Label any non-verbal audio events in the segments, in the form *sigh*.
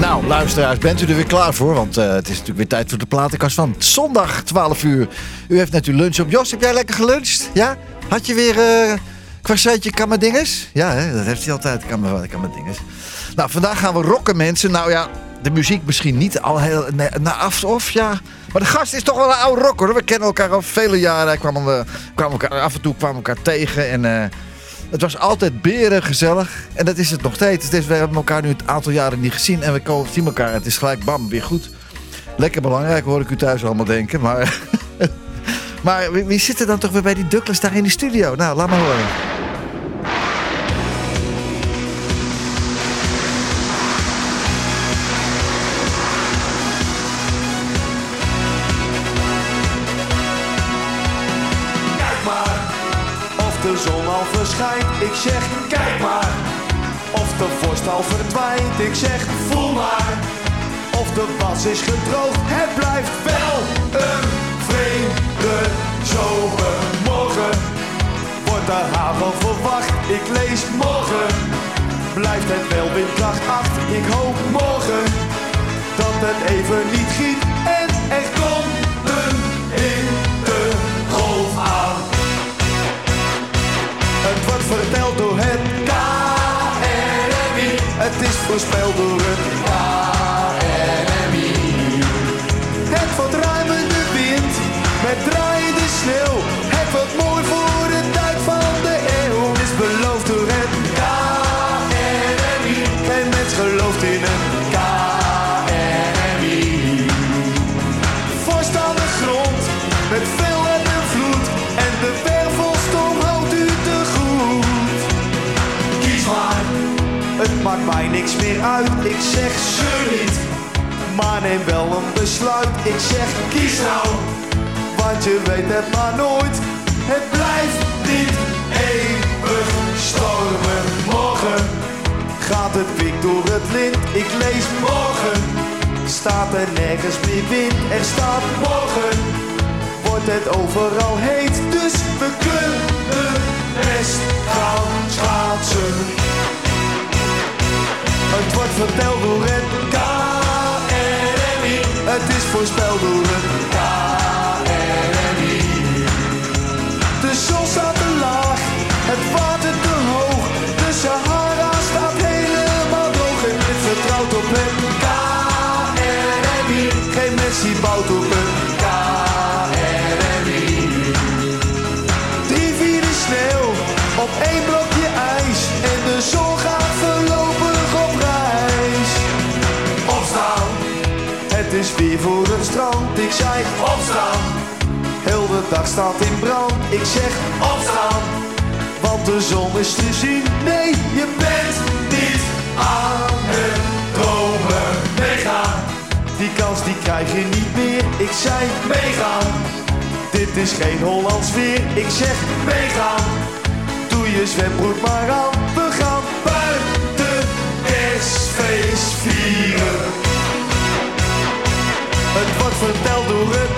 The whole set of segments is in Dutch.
Nou, luisteraars, bent u er weer klaar voor? Want eh, het is natuurlijk weer tijd voor de platenkast van zondag 12 uur. U heeft net uw lunch op. Jos, heb jij lekker geluncht? Ja? Had je weer uh, croissantje kammerdinges? Ja, hè? dat heeft hij altijd, kammerdinges. Nou, vandaag gaan we rocken, mensen. Nou ja, de muziek misschien niet al heel na af of ja. Maar de gast is toch wel een oude rocker. We kennen elkaar al vele jaren. Kwamen kwamen elkaar, af en toe kwamen we elkaar tegen. En het was altijd beren gezellig. En dat is het nog steeds. Is, we hebben elkaar nu een aantal jaren niet gezien. En we komen, zien elkaar. Het is gelijk bam, weer goed. Lekker belangrijk hoor ik u thuis allemaal denken. Maar, *laughs* maar wie, wie zit er dan toch weer bij die Douglas daar in de studio? Nou, laat maar horen. Zeg, kijk maar. Of de vorst al verdwijnt. Ik zeg, voel maar. Of de was is gedroogd. Het blijft wel een vreemde zomermorgen. Wordt de hagel verwacht. Ik lees morgen. Blijft het wel windkracht 8. Ik hoop morgen dat het even niet giet. En er komt een in de golf aan. Het wordt KNMI. Het wordt ruimende wind met draaiende sneeuw. Het wordt mooi voor de tijd van de eeuw. Is beloofd door het KNMI. Geen mens gelooft in het KNMI. Vorst aan de grond met niks meer uit. Ik zeg zeur niet, maar neem wel een besluit. Ik zeg kies nou, want je weet het maar nooit. Het blijft niet eeuwig stormen. Morgen gaat het wik door het lint. Ik lees morgen, staat er nergens meer wind. Er staat morgen wordt het overal heet. Dus we kunnen best gaan schaatsen. Het wordt verteld door het KNMI. Het is voorspeld door het KNMI. De zon staat te laag, het water te hoog. De Sahara staat helemaal droog. En dit vertrouwt op het KNMI. Geen mens die bouwt op het KNMI. Drie vierde sneeuw op één is weer voor het strand. Ik zei opstaan, heel de dag staat in brand. Ik zeg opstaan, want de zon is te zien. Nee, je bent niet aan het dromen. Meegaan, die kans die krijg je niet meer. Ik zei meegaan, dit is geen Hollands weer. Ik zeg meegaan, doe je zwembroek maar aan. We gaan buiten kerstfeest vieren. Het wordt verteld door het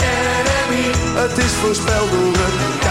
KNMI. Het is voorspeld door het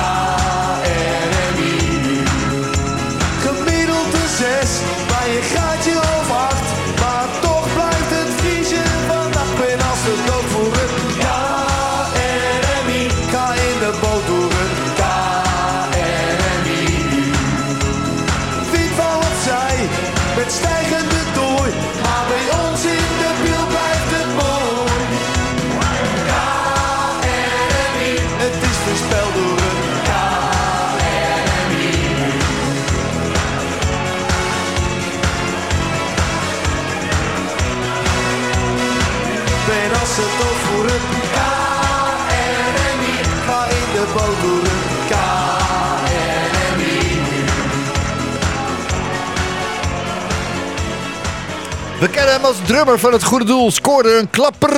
hem als drummer van het Goede Doel. Scoorde een klapper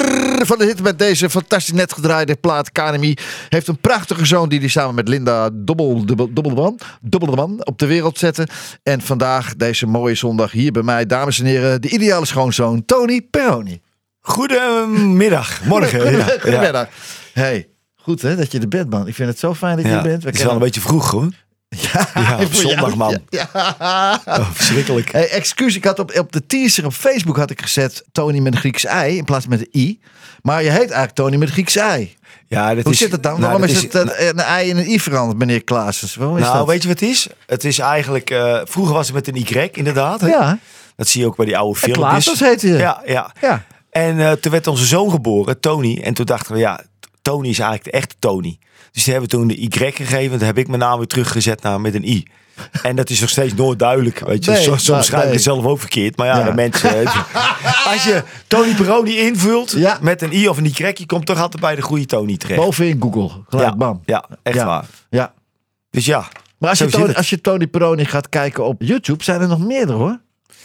van de hit met deze fantastisch net gedraaide plaat. KNMI heeft een prachtige zoon die hij samen met Linda Dobbel, Dobbel, Dobbelman, Dobbelman op de wereld zette. En vandaag, deze mooie zondag, hier bij mij, dames en heren, de ideale schoonzoon Tony Peroni. Goedemiddag, morgen. ja. Goedemiddag. Hey, goed hè, dat je er bent man. Ik vind het zo fijn dat je Ja, er bent. We Het is wel een beetje vroeg hoor. Ja, *laughs* op zondag, man. Ja. Oh, verschrikkelijk. Hey, excuus, ik had op, op de teaser op Facebook had ik gezet Tony met een Grieks ei in plaats met een i. Maar je heet eigenlijk Tony met een Grieks ei. Ja, dat Hoe is, zit het dan? nou, Waarom dat is het eh, een ei in een i veranderd, meneer Klaasens? Waarom is Nou, dat? weet je wat het is? Het is eigenlijk... eh, vroeger was het met een Y, inderdaad. hè? Ja, Dat zie je ook bij die oude en filmpjes. Klaasens heette je. Ja, ja. ja. En eh, toen werd onze zoon geboren, Tony. En toen dachten we, ja, Tony is eigenlijk de echte Tony. Dus die hebben toen de Y gegeven. Toen heb ik mijn naam weer teruggezet naar met een I. En dat is nog steeds nooit duidelijk. Weet je. Nee, soms soms schrijf ik nee. het zelf ook verkeerd. Maar ja, Ja. de mensen... Als je Tony Peroni invult Ja. met een I of een Y, je komt toch altijd bij de goede Tony terecht. Bovenin Google. Gelijk, ja, bam. ja, echt waar. Ja. Dus ja, Maar als je, Tony, als je Tony Peroni gaat kijken op YouTube, zijn er nog meerdere hoor.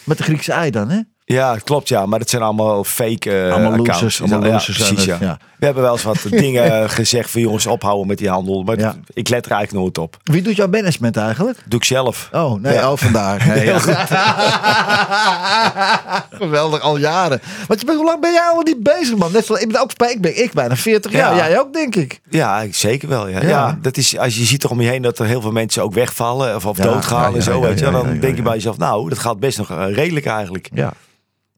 Met de Griekse ei dan, hè? Ja, klopt ja. Maar dat zijn allemaal fake eh Allemaal accounts. losers, allemaal ja, losers zijn precies, ja. ja. We hebben wel eens wat *laughs* dingen gezegd van jongens ophouden met die handel. Maar Ja. ik let er eigenlijk nooit op. Wie doet jouw management eigenlijk? Doe ik zelf. Oh, nee, Ja. oh, vandaar. *laughs* Nee, ja. *laughs* Geweldig, al jaren. Want je bent, hoe lang ben jij al niet bezig, man? Net zo, ik ben ook ik ben ik bijna 40 jaar. Ja. Jij ook, denk ik. Ja, zeker wel. Ja. Ja. Ja. dat is, als je ziet toch om je heen dat er heel veel mensen ook wegvallen of, of Ja, doodgaan ja, en ja, zo. ja, weet je, ja, dan ja, ja, denk je ja. bij jezelf, nou, dat gaat best nog eh, redelijk eigenlijk. Ja.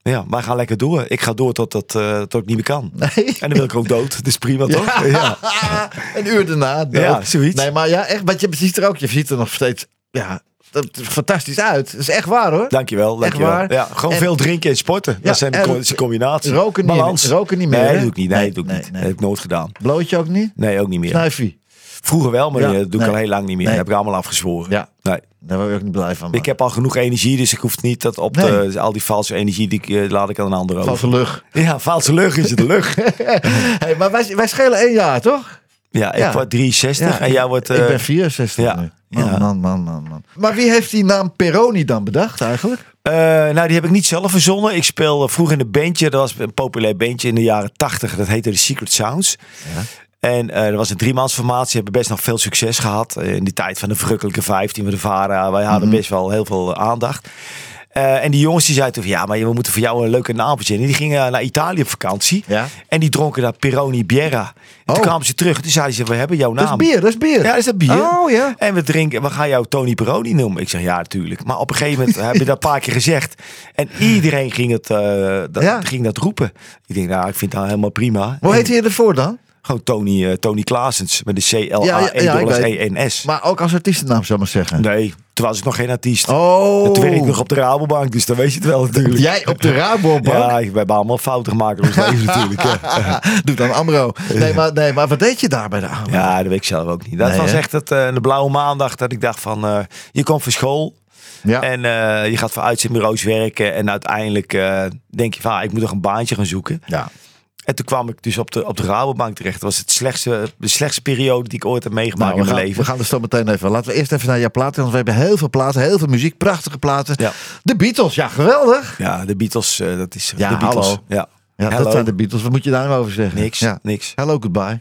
Ja, maar ga lekker door. Ik ga door tot, dat, eh, tot ik niet meer kan. Nee. En dan wil ik ook dood. Dus prima toch? Ja. *laughs* Een uur daarna. dood. Ja, zoiets. Nee, maar ja, echt. Want je ziet er ook, je ziet er nog steeds, ja, dat is fantastisch uit. Dat is echt waar, hoor. Dankjewel, dankjewel. waar? Ja, gewoon En- veel drinken en sporten. Ja, dat zijn de, en co- dat is een combinatie. roken niet- Balans. roken niet meer, Nee, hè? dat doe ik niet. Nee, Nee, dat doe ik nee, niet. nee. Dat heb ik nooit gedaan. Blootje ook niet? Nee, ook niet meer. Snuifie. Vroeger wel, maar Ja, dat doe ik nee. al heel lang niet meer. Nee. Dat heb ik allemaal afgezworen. Ja. Nee. Daar word ik ook niet blij van. Ik heb al genoeg energie, dus ik hoef niet dat op Nee. de, al die valse energie, die ik, eh, laat ik aan een ander over. Valse lucht. Ja, valse lucht is het de lucht. *laughs* Hey, maar wij, wij schelen één jaar, toch? Ja, ik Ja. word 63 en jij wordt... ik eh, ben 64 ja. nu. Man, man, man, man, man. Maar wie heeft die naam Peroni dan bedacht eigenlijk? eh, nou, die heb ik niet zelf verzonnen. Ik speel eh, vroeger in een bandje. Dat was een populair bandje in de jaren 80. Dat heette de Secret Sounds. En eh er was een driemansformatie. Hebben best nog veel succes gehad. Eh, in die tijd van de verrukkelijke 15 met de Vara. Wij hadden Mhm. best wel heel veel eh, aandacht. En die jongens die zeiden toen van, ja, maar we moeten voor jou een leuke naam verzinnen. Die gingen naar Italië op vakantie. Ja. En die dronken daar Peroni Biera. En toen Oh. kwamen ze terug. Toen zeiden ze, we hebben jouw Dat naam. is bier, dat is bier. Ja, dat is dat bier. Oh, ja. En we drinken, we gaan jou Tony Peroni noemen. Ik zeg ja, natuurlijk. Maar op een gegeven moment heb je dat een paar keer gezegd. En iedereen ging, het, dat, Ja. ging dat roepen. Ik denk, nou, ik vind dat helemaal prima. Hoe heet hij ervoor dan? Gewoon Tony, eh, Tony Klaasens met de Ja, ja, ja, ik C-L-A-E-N-S. Maar ook als artiestennaam, zou ik maar zeggen. Nee, toen was ik nog geen artiest. Oh. En toen werkte ik nog op de Rabobank, dus dan weet je het wel natuurlijk. Jij op de Rabobank? Ja, we hebben allemaal fouten gemaakt in ons leven *laughs* natuurlijk. *laughs* Doe dan Amro. Nee maar, nee, maar wat deed je daar bij de Amro? Ja, dat weet ik zelf ook niet. Dat Nee, was hè? echt het, eh, de blauwe maandag dat ik dacht van, eh, je komt van school. Ja. En je gaat voor uitzendbureaus werken. En uiteindelijk denk je van, ah, ik moet nog een baantje gaan zoeken. ja. En toen kwam ik dus op de, op de Rabobank terecht. Dat was het slechtste, de slechtste periode die ik ooit heb meegemaakt Nou, we, in mijn gaan, leven. we gaan er zo meteen even. Laten we eerst even naar jouw platen. Want we hebben heel veel platen, heel veel muziek, prachtige platen. Ja. De Beatles, ja, geweldig. Ja, de Beatles, eh, dat is Ja, de Beatles. hallo. Ja, Ja, Hello. dat zijn de Beatles. Wat moet je daar nou over zeggen? Niks, Ja. niks. Hello, goodbye.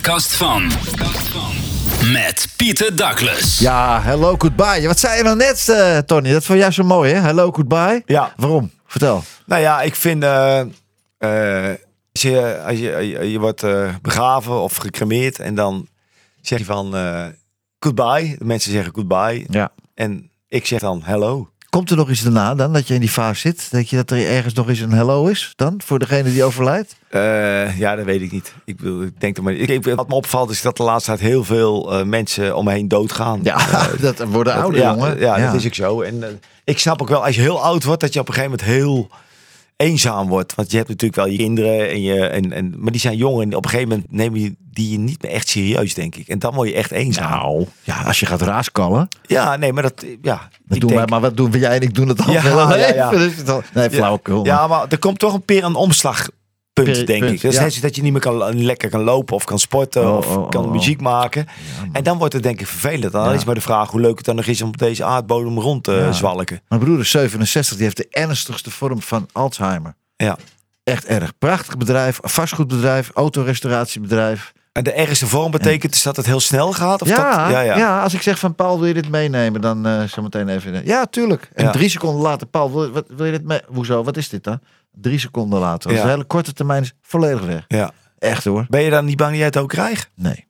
Platenkast van. Met Pieter Douglas. Ja, hello, goodbye. Wat zei je nou net, eh, Tony? Dat vond jij zo mooi, hè? Hello, goodbye. Ja. Waarom? Vertel. Nou ja, ik vind... eh, eh, als je, als je, je, je wordt eh, begraven of gecremeerd en dan zeg je van eh, goodbye. De mensen zeggen goodbye. Ja. En ik zeg dan hello. Komt er nog iets daarna dan, dat je in die fase zit? Denk je dat er ergens nog eens een hello is dan, voor degene die overlijdt? Eh, ja, dat weet ik niet. Ik, bedoel, ik denk er maar. Ik, ik, wat me opvalt is dat de laatste tijd heel veel eh, mensen om me heen doodgaan. Ja, *laughs* dat worden ouder, ja, jongen. Ja, dat is ook zo. En eh, ik snap ook wel, als je heel oud wordt, dat je op een gegeven moment heel eenzaam wordt. Want je hebt natuurlijk wel je kinderen, en je, en, en, maar die zijn jong. En op een gegeven moment nemen je die je niet meer echt serieus, denk ik. En dan word je echt eenzaam. Nou, ja, als je gaat raaskallen. Ja, nee, maar dat... Ja, Dat doen denk- wij, maar wat doen jij en ik doen het al Ja, veel ja, ja. *laughs* Nee. Ja, maar er komt toch een keer een Peri- denk punt, ik. Dat is ja. net zo dat je niet meer kan, lekker kan lopen of kan sporten Oh, of oh, kan oh, muziek maken. en dan wordt het denk ik vervelend. Dan is maar de vraag hoe leuk het dan nog is om op deze aardbodem rond te zwalken. Mijn broer is 67, die heeft de ernstigste vorm van Alzheimer. Ja. Echt erg. Prachtig bedrijf, vastgoedbedrijf, autorestauratiebedrijf. En de ergste vorm betekent dus dat het heel snel gaat? Of Ja, dat, ja, ja. ja, als ik zeg van Paul, wil je dit meenemen? Dan eh zo meteen even. Ja, tuurlijk. En Ja. drie seconden later, Paul, wil, wat, wil je dit mee? Hoezo? Wat is dit dan? Drie seconden later. Ja. de hele korte termijn is volledig weg. Ja. Echt hoor. Ben je dan niet bang dat jij het ook krijgt? Nee.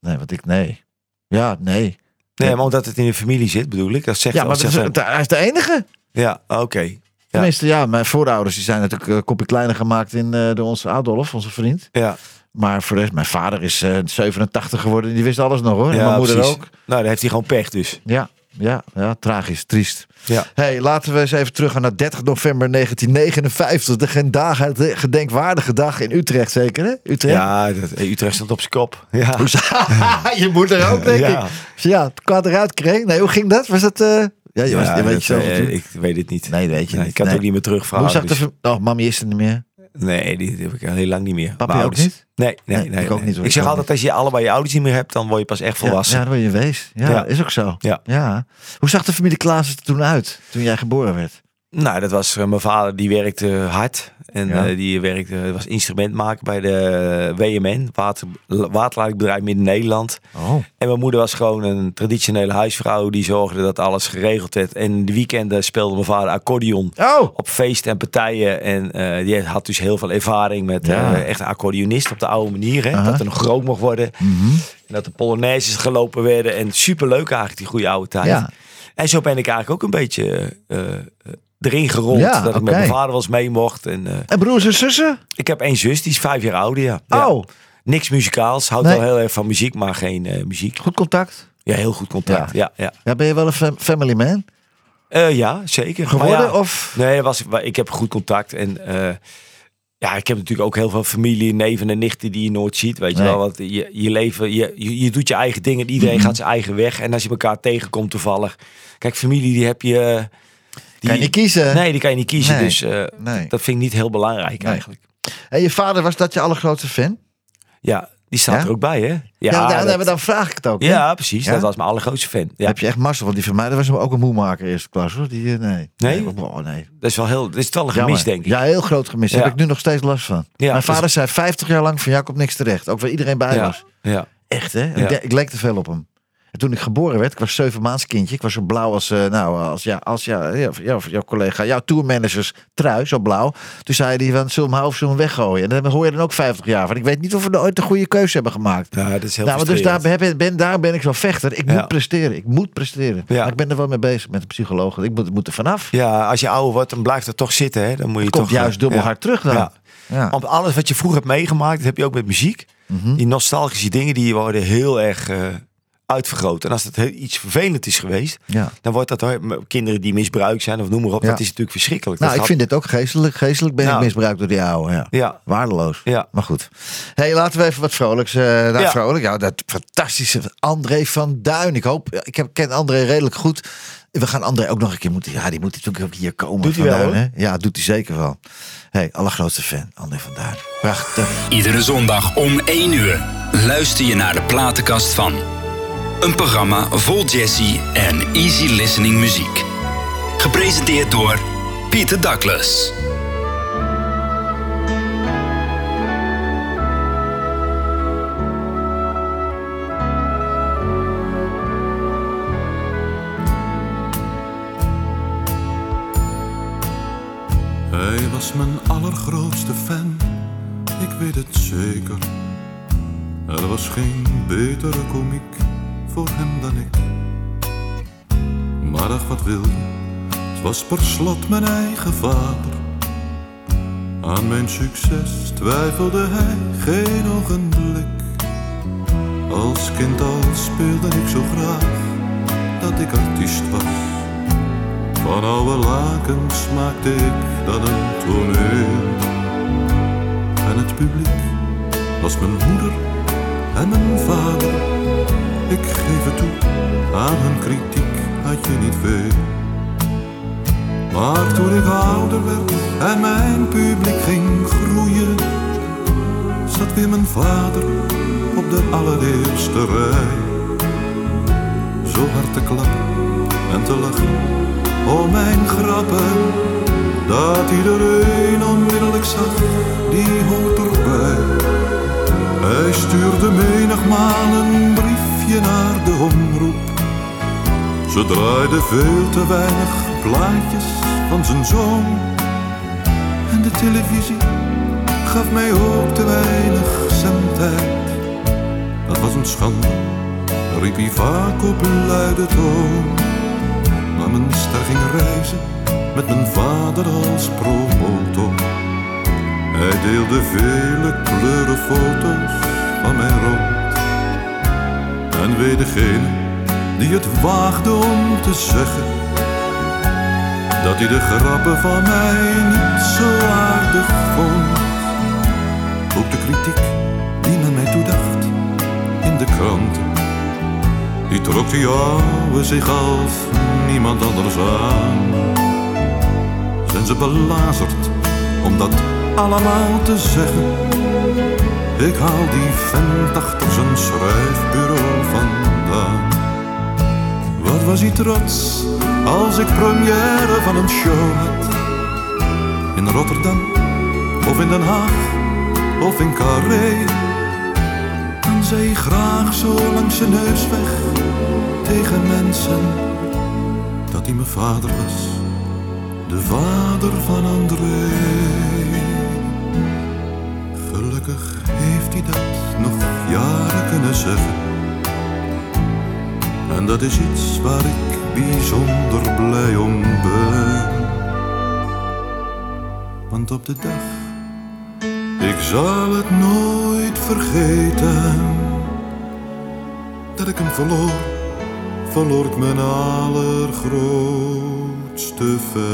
Nee, wat ik, nee. Ja, nee. Nee, maar omdat het in de familie zit, bedoel ik. Dat zegt Ja, maar dat is, hij- is de enige. Ja, oké. Tenminste, ja, mijn voorouders die zijn natuurlijk een kopje kleiner gemaakt in, eh, door onze Adolf, onze vriend. Ja, Maar voor de rest, mijn vader is eh, 87 geworden. Die wist alles nog hoor. En ja mijn moeder precies. ook. Nou, dan heeft hij gewoon pech dus. Ja, ja, ja, tragisch, triest. Ja. Hey, laten we eens even teruggaan naar 30 november 1959. De de gedenkwaardige dag in Utrecht, zeker hè? Utrecht? Ja, dat, Utrecht stond op zijn kop. Ja. *laughs* je moeder ook, denk Ja. ik. Ja, het kwaad eruit kreeg. Nee, hoe ging dat? Was dat... eh, Ja, je, was, Ja, je weet dat, je zelf eh. Ik weet het niet. Nee, weet je Nee, niet. ik kan Nee. het ook niet meer terugvragen. Hoe zag dus- Oh, mami is er niet meer. Nee, die, die heb ik al heel lang niet meer. Mijn ook niet? Nee, nee, Nee, nee. ik ook nee. niet. Ik Ik zeg altijd, als je allebei je ouders niet meer hebt, dan word je pas echt Ja, volwassen. ja, dan ben je wees. Ja, Ja. is ook zo. Ja. Hoe zag de familie Klaas er toen uit, toen jij geboren werd? Nou, dat was eh, mijn vader, die werkte hard. En Ja. eh, die werkte, was instrumentmaker bij de WMN, water, waterleidingbedrijf Midden-Nederland. Oh. En mijn moeder was gewoon een traditionele huisvrouw die zorgde dat alles geregeld werd. En de weekenden speelde mijn vader accordeon Oh! op feesten en partijen. En eh, die had dus heel veel ervaring met Ja. eh, echt een accordeonist op de oude manier. Hè? Dat er nog groot mocht worden. Mhm. En dat de polonaises gelopen werden. En superleuk eigenlijk, die goede oude tijd. Ja. En zo ben ik eigenlijk ook een beetje eh, eh, erin gerold. Ja, dat ik met mijn vader wel eens mee mocht. En, eh, En broers en zussen? ik heb één zus, die is vijf jaar ouder. Ja. Ja. Oh, Niks muzikaals. Houdt Nee. wel heel erg van muziek, maar geen eh, muziek. goed contact. Ja, heel goed contact. Ja, ja. Ja, ben je wel een fam- family man Eh, ja zeker. geworden? Of? Nee, was, ik heb goed contact. En ja, ik heb natuurlijk ook heel veel familie, neven en nichten die je nooit ziet. Weet je Nee. wel, want je, je leven, je, je, je doet je eigen dingen. Iedereen Mhm. gaat zijn eigen weg. En als je elkaar tegenkomt toevallig. Kijk, familie die heb je... Die, Kan je niet kiezen? Nee, die kan je niet kiezen. Nee. Dus eh, Nee. dat vind ik niet heel belangrijk Nee. eigenlijk. En je vader was dat je allergrootste fan? Ja, die staat Ja? er ook bij, hè? Ja, Ja, dat- nee, maar dan vraag ik het ook. hè? ja precies. Ja? Dat was mijn allergrootste fan. Heb je echt massa, want die van mij dat was ook een moemaker eerste klas hoor. Die, eh, nee. Nee? Oh, nee. Dat is wel heel, dat is wel een Jammer. gemis, denk ik. Ja, heel groot gemis. Daar heb ik nu nog steeds last van. Ja, Mijn dus- vader zei 50 jaar lang van Jacob niks terecht. Ook waar iedereen bij was. ja. Echt hè? Ik leek te veel op hem. En toen ik geboren werd, ik was zeven maands kindje. Ik was zo blauw als, eh, nou, als, ja, als ja, ja, ja, jouw collega, jouw tourmanagers trui, zo blauw. Toen zei hij van, zullen we hem of zullen we hem weggooien? En dan hoor je dan ook 50 jaar van. Ik weet niet of we ooit de goede keuze hebben gemaakt. Ja, dat is heel Nou, dus daar ben, ben, daar ben ik zo vechter. Ik Ja. moet presteren. Ik moet presteren. Ja. Maar ik ben er wel mee bezig met een psycholoog. Ik moet, moet er vanaf. Ja, als je ouder wordt, dan blijft het toch zitten. Hè? Dan moet je Het komt toch, juist eh, dubbel hard terug dan. Want alles wat je vroeger hebt meegemaakt, dat heb je ook met muziek. Mhm. Die nostalgische dingen die worden heel erg eh, uitvergroot. En als het iets vervelend is geweest, Ja. dan wordt dat hoor, kinderen die misbruikt zijn of noem maar op. Ja. Dat is natuurlijk verschrikkelijk. Nou, Dat ik gaat- vind dit ook geestelijk. Geestelijk ben ik Nou. misbruikt door die oude. Ja. Ja, Waardeloos. ja. Maar goed. hey, laten we even wat vrolijks. eh Ja. vrolijk. Ja, dat fantastische André van Duin. Ik hoop, ik heb, ken André redelijk goed. We gaan André ook nog een keer moeten. Ja, die moet natuurlijk ook hier komen. Doet hij wel, hè? Ja, doet hij zeker wel. hey, allergrootste fan. André van Duin. Prachtig. Iedere zondag om 1 uur luister je naar de platenkast van. Een programma vol jazzy en easy listening muziek. Gepresenteerd door Pieter Douglas. Hij was mijn allergrootste fan, ik weet het zeker. Er was geen betere komiek voor hem dan ik. Maar ach, wat wil? Het was per slot mijn eigen vader. Aan mijn succes twijfelde hij geen ogenblik. Als kind al speelde ik zo graag dat ik artiest was. Van oude lakens maakte ik dan een toneel. En het publiek was mijn moeder en mijn vader. Het toe, aan hun kritiek had je niet veel. Maar toen ik ouder werd en mijn publiek ging groeien, zat weer mijn vader op de allereerste rij. Zo hard te klappen en te lachen om mijn grappen, dat iedereen onmiddellijk zag, die hoort erbij. Hij stuurde menigmaal een briefje naar de omroep. Ze draaide veel te weinig plaatjes van zijn zoon. En de televisie gaf mij ook te weinig zendtijd. Dat was een schande, riep hij vaak op luide toon. Maar mijn ster ging reizen met mijn vader als promotor. Hij deelde vele kleuren foto's van mij rond. En weet degene die het waagde om te zeggen dat hij de grappen van mij niet zo aardig vond. Ook de kritiek die men mij toedacht in de kranten, die trok die ouwe zich als niemand anders aan. Zijn ze belazerd om dat allemaal te zeggen? Ik haal die vent achter zijn schrijfbureau vandaan. Wat was hij trots als ik première van een show had. In Rotterdam of in Den Haag of in Carré. Dan zei hij graag zo langs zijn neus weg tegen mensen dat hij mijn vader was. De vader van André. Hij dat nog jaren kunnen zeggen. En dat is iets waar ik bijzonder blij om ben. Want op de dag, ik zal het nooit vergeten, dat ik hem verloor, verloor ik mijn allergrootste fan.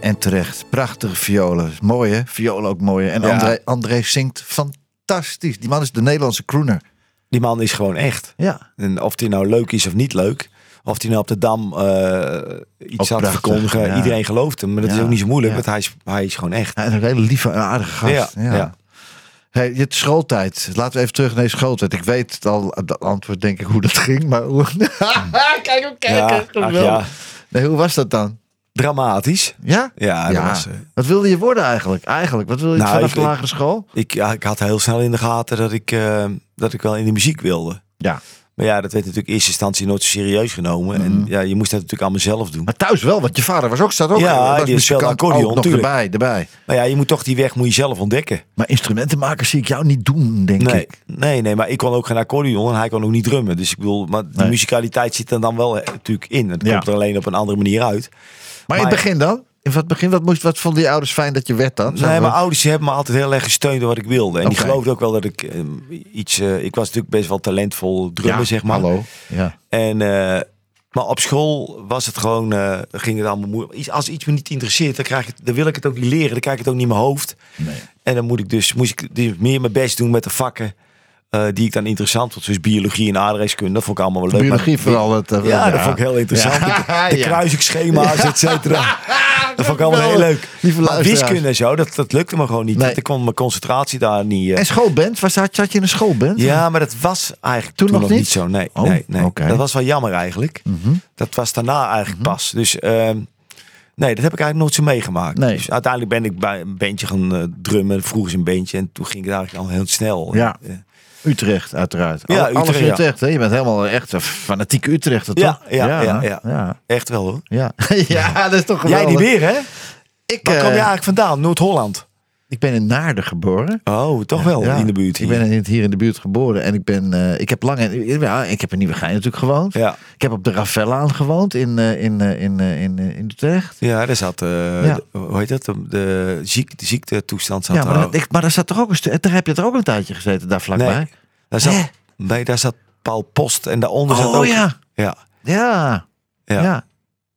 En terecht. Prachtige violen. Mooi hè? Violen ook mooi. En Ja. André, André zingt fantastisch. Die man is de Nederlandse crooner. Die man is gewoon echt. Ja. En of die nou leuk is of niet leuk. Of die nou op de Dam eh, iets had verkondigen. ja. Iedereen gelooft hem. Maar dat is ook niet zo moeilijk. Want hij is, hij is gewoon echt. Hij een hele lieve en aardige gast. Ja. Hey, je schooltijd. Laten we even terug naar je schooltijd. Ik weet het al, het antwoord denk ik hoe dat ging. Maar hoe... *laughs* Kijk hem Ja, kijken. ach ja, Nee, hoe was dat dan? dramatisch. Ja? Ja, dat was, eh, Wat wilde je worden eigenlijk? Eigenlijk, wat wilde je Nou, vanaf ik- de lagere school? ik, ja, ik had heel snel in de gaten dat ik, eh, dat ik wel in de muziek wilde. Ja. Maar ja, dat werd natuurlijk in eerste instantie nooit zo serieus genomen. En ja, je moest dat natuurlijk allemaal zelf doen. Maar thuis wel, want je vader was ook, staat ook Ja, die speelde accordeon, nog erbij, erbij. Maar ja, je moet toch die weg moet je zelf ontdekken. Maar instrumentenmaker zie ik jou niet doen, denk Nee, ik. nee, nee, maar ik kon ook geen accordeon en hij kon ook niet drummen. Dus ik bedoel, maar de Nee. musicaliteit zit er dan wel eh, natuurlijk in. Het Ja. komt er alleen op een andere manier uit. Maar in het Maar- begin dan? In het begin, wat, moest, wat vonden je ouders fijn dat je werd dan? Nee, mijn ouders hebben me altijd heel erg gesteund door wat ik wilde. En die geloofden ook wel dat ik eh, iets... eh, ik was natuurlijk best wel talentvol drummen, Ja, zeg maar. Hallo. Ja. En, eh, maar op school was het gewoon, eh, ging het allemaal moeilijk. Als iets me niet interesseert, dan, krijg ik, dan wil ik het ook niet leren. Dan krijg ik het ook niet in mijn hoofd. Nee. En dan moet ik dus, moest ik dus meer mijn best doen met de vakken eh, die ik dan interessant vond. Zoals biologie en aardrijkskunde. Dat vond ik allemaal wel leuk. Biologie Maar- vooral. Het, eh, Ja, dat vond ik heel interessant. Ja, De, *laughs* de ja. kruisingschema's, et cetera. Dat vond ik allemaal heel leuk. Maar wiskunde en zo, dat, dat lukte me gewoon niet. Nee. Ik kon mijn concentratie daar niet... eh, En schoolband? Was, had, zat je in een schoolband? ja, maar dat was eigenlijk Toen toen, nog nog niet? zo. Nee, Oh, nee. Mhm. dat was wel jammer eigenlijk. Dat was daarna eigenlijk pas. Dus ehm, nee, dat heb ik eigenlijk nooit zo meegemaakt. Nee. Dus uiteindelijk ben ik bij een bandje gaan drummen. Vroeger een bandje en toen ging het eigenlijk al heel snel. Ja. Utrecht, uiteraard. Ja, Alles Utrecht, ja. Utrecht, hè? Je bent helemaal echt een fanatieke Utrechter, toch? Ja, ja, ja, echt wel hoor. Ja, *laughs* ja dat is toch Jij geweldig. niet meer hè? Ik, Waar eh, kom je eigenlijk vandaan? Noord-Holland? Ik ben in Naarden geboren. Oh, toch wel Ja, in de buurt Ik hier. ben in- hier in de buurt geboren en ik ben, eh, ik heb lang, in, ja, ik heb in Nieuwegein natuurlijk gewoond. Ja. Ik heb op de Ravellaan gewoond in, eh, in, eh, in, in, in Utrecht. Ja, daar zat, Ja. de- hoe heet dat? De, de, ziek, de ziektetoestand zat Ja, maar, dat- ik, maar daar zat toch ook een stuk, daar heb je er ook een tijdje gezeten, daar vlakbij. Nee, daar zat, Hè? nee, daar zat Paul Post en daaronder zat Oh ook... ja. Ja, Ja. ja. Ja.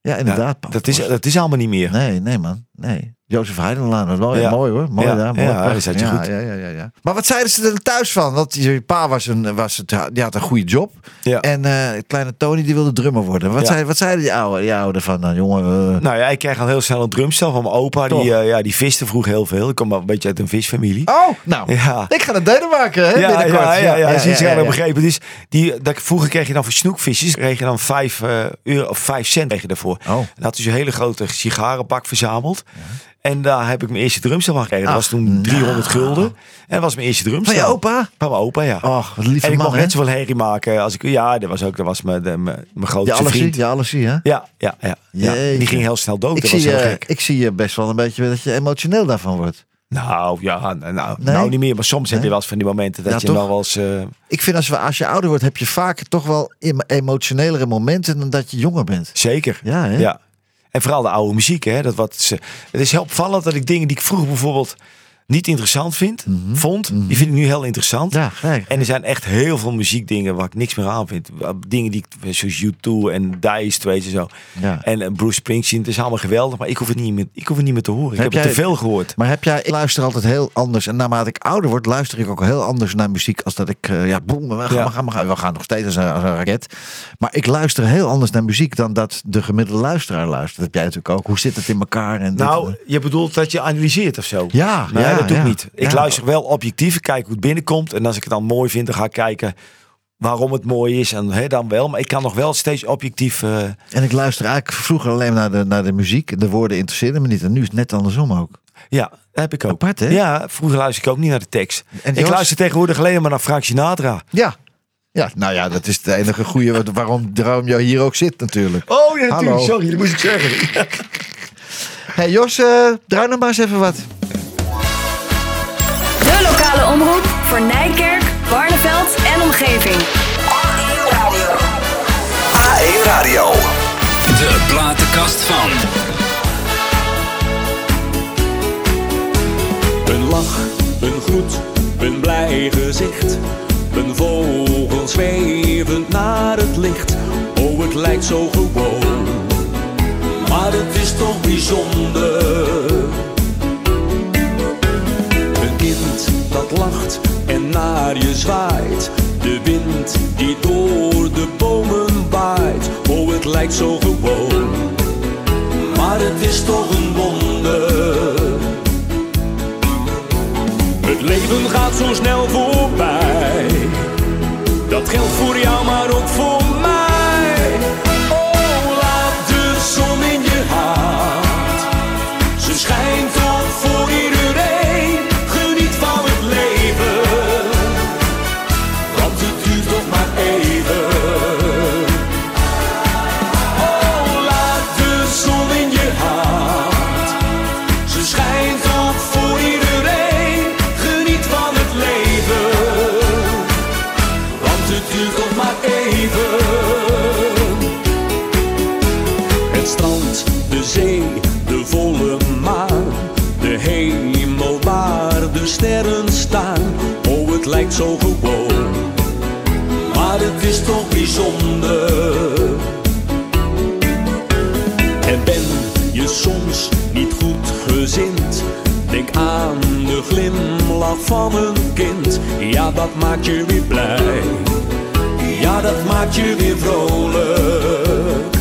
Ja, inderdaad. Paul dat, is, dat is allemaal niet meer. Nee, nee man. Nee. Jozef Heidenlaan, dat was mooi, Ja. mooi hoor. Mooi Ja, daar. Mooi, ja, ja, goed. Ja, ja, ja, ja. Maar wat zeiden ze er thuis van? Want je pa was een, was het, die had een goede job. En eh, kleine Tony die wilde drummer worden. Wat, Ja. zei, wat zeiden die oude, die oude van, nou, jongen... eh, Nou ja, ik kreeg al heel snel een drumstel van mijn opa. Toch? Die, eh, ja, die viste vroeg heel veel. Ik kom wel een beetje uit een visfamilie. Oh, nou, Ja. ik ga naar Denemarken, hè, Ja, binnenkort. ja, ja, ja, ja, ja, begrepen. Dus die, dat, vroeger kreeg je dan voor snoekvisjes kreeg je dan 5 euro of 5 cent kreeg je daarvoor. Oh. En had dus een hele grote sigarenbak verzameld. En daar heb ik mijn eerste drumstel van gekregen. Dat was toen 300 gulden. En dat was mijn eerste drumstel. Van je opa? Van mijn opa, ja. Och, wat lieve en ik hè? net zoveel herrie maken als ik... Ja, dat was ook dat was mijn, mijn, mijn grootste alles vriend. alles zie, hè? Ja, ja, ja. ja. Die ging heel snel dood. Ik dat was zie, heel je, gek. ik zie je best wel een beetje dat je emotioneel daarvan wordt. Nou, ja, nou, nou, Nee? nou niet meer. Maar soms heb je wel eens van die momenten dat Ja, je toch? nog wel eens... eh, Ik vind als, we, als je ouder wordt, heb je vaak toch wel em- emotionelere momenten dan dat je jonger bent. Zeker. Ja, hè? Ja. En vooral de oude muziek. Hè? Dat wat het is heel opvallend dat ik dingen die ik vroeger bijvoorbeeld niet interessant vind, vond, die vind ik nu heel interessant. Mhm. Ja. En er zijn echt heel veel muziekdingen waar ik niks meer aan vind. Dingen die ik, zoals U2 en Dice, weet je zo. Ja. En eh, Bruce Springsteen, het is allemaal geweldig, maar ik hoef het niet meer, ik hoef het niet meer te horen. Ik Heb heb, jij- het te veel gehoord. Maar heb jij, ik luister altijd heel anders. En naarmate ik ouder word, luister ik ook heel anders naar muziek. Als dat ik, eh, ja, boem, we gaan, Ja. we gaan, we gaan, we gaan nog steeds als een, als een raket. Maar ik luister heel anders naar muziek dan dat de gemiddelde luisteraar luistert. Dat heb jij natuurlijk ook. Hoe zit het in elkaar? En Nou, je bedoelt dat je analyseert of zo? Ja, nee, ja, dat doe ja. ik niet. Ik luister wel objectief, ik kijk hoe het binnenkomt. En als ik het dan mooi vind, dan ga ik kijken waarom het mooi is. En hè, dan wel. Maar ik kan nog wel steeds objectief... eh, en ik luister eigenlijk vroeger alleen naar de, naar de muziek. De woorden interesseerden me niet. En nu is het net andersom ook. Ja, dat heb ik ook. Apart, hè? Ja, vroeger luister ik ook niet naar de tekst. En ik luister tegenwoordig alleen maar naar Frank Sinatra. Ja. Ja, nou ja, dat is het enige goede waarom, waarom jij hier ook zit natuurlijk. Oh ja, natuurlijk. Sorry, dat moest ik zeggen. *laughs* hey Jos, eh, draai nog maar eens even wat. Omroep voor Nijkerk, Barneveld en omgeving. AE Radio. De platenkast van. Een lach, een groet, een blij gezicht. Een vogel zwevend naar het licht. Oh, het lijkt zo gewoon. Maar het is toch bijzonder. Naar je zwaait. De wind die door de bomen waait. Oh, het lijkt zo gewoon. Maar het is toch een wonder. Het leven gaat zo snel voorbij. Dat geldt voor jou, maar ook voor toch bijzonder. En ben je soms niet goed gezind? Denk aan de glimlach van een kind. Ja, dat maakt je weer blij. Ja, dat maakt je weer vrolijk.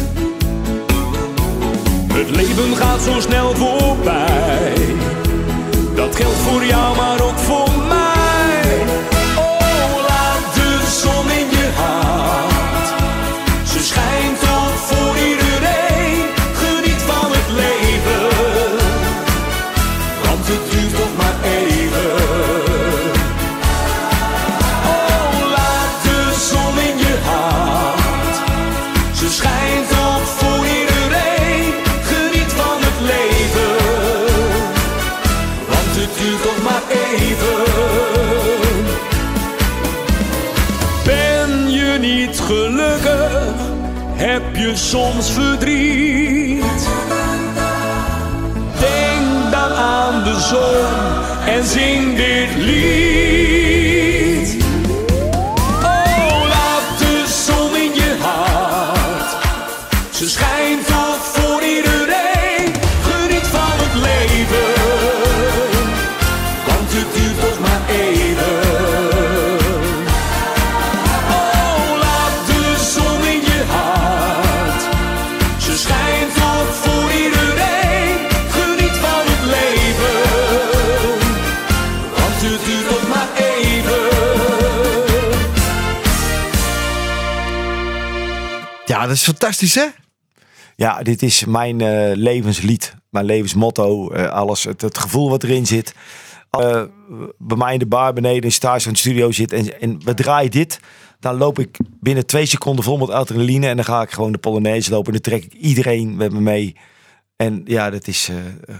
Het leven gaat zo snel voorbij. Dat geldt voor jou, maar ook voor soms verdriet? Denk dan aan de zon en zing dit lied. Dat is fantastisch, hè? Ja, dit is mijn eh, levenslied. Mijn levensmotto. eh, alles, het, het gevoel wat erin zit. Eh, bij mij in de bar beneden in stage van het studio zit. En, en we draaien dit. Dan loop ik binnen twee seconden vol met adrenaline. En dan ga ik gewoon de Polonaise lopen. En dan trek ik iedereen met me mee. En ja, dat is...